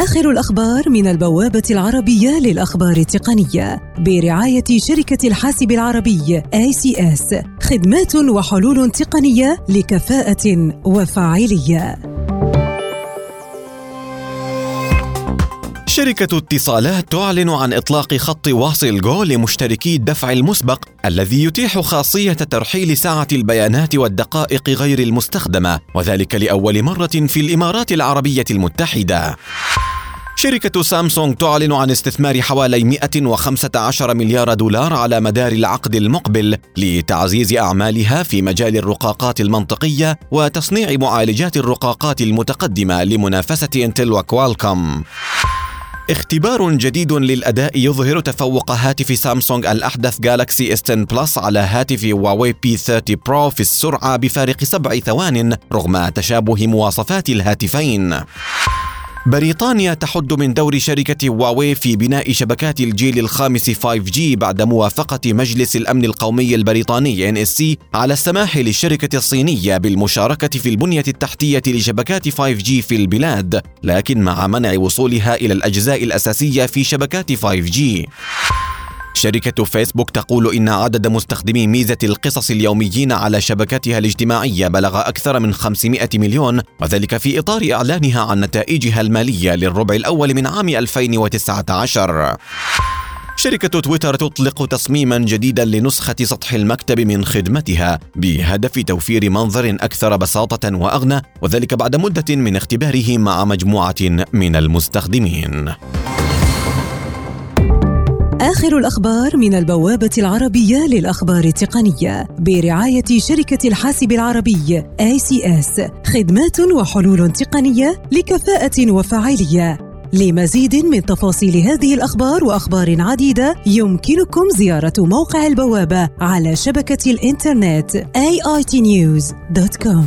آخر الأخبار من البوابة العربية للأخبار التقنية برعاية شركة الحاسب العربي ACS خدمات وحلول تقنية لكفاءة وفاعلية شركة اتصالات تعلن عن إطلاق خط واصل جو لمشتركي الدفع المسبق الذي يتيح خاصية ترحيل سعة البيانات والدقائق غير المستخدمة وذلك لأول مرة في الإمارات العربية المتحدة. شركة سامسونج تعلن عن استثمار حوالي 115 مليار دولار على مدار العقد المقبل لتعزيز أعمالها في مجال الرقاقات المنطقية وتصنيع معالجات الرقاقات المتقدمة لمنافسة انتل وكوالكوم. اختبار جديد للأداء يظهر تفوق هاتف سامسونج الأحدث جالاكسي اس 10 بلس على هاتف هواوي بي 30 برو في السرعة بفارق سبع ثوان رغم تشابه مواصفات الهاتفين. بريطانيا تحد من دور شركة هواوي في بناء شبكات الجيل الخامس 5G بعد موافقة مجلس الأمن القومي البريطاني NSC على السماح للشركة الصينية بالمشاركة في البنية التحتية لشبكات 5G في البلاد، لكن مع منع وصولها إلى الأجزاء الأساسية في شبكات 5G. شركة فيسبوك تقول إن عدد مستخدمي ميزة القصص اليوميين على شبكتها الاجتماعية بلغ أكثر من 500 مليون وذلك في إطار إعلانها عن نتائجها المالية للربع الأول من عام 2019 شركة تويتر تطلق تصميما جديدا لنسخة سطح المكتب من خدمتها بهدف توفير منظر أكثر بساطة وأغنى وذلك بعد مدة من اختباره مع مجموعة من المستخدمين. آخر الأخبار من البوابة العربية للأخبار التقنية برعاية شركة الحاسب العربي ACS خدمات وحلول تقنية لكفاءة وفاعلية. لمزيد من تفاصيل هذه الأخبار وأخبار عديدة يمكنكم زيارة موقع البوابة على شبكة الإنترنت aitnews.com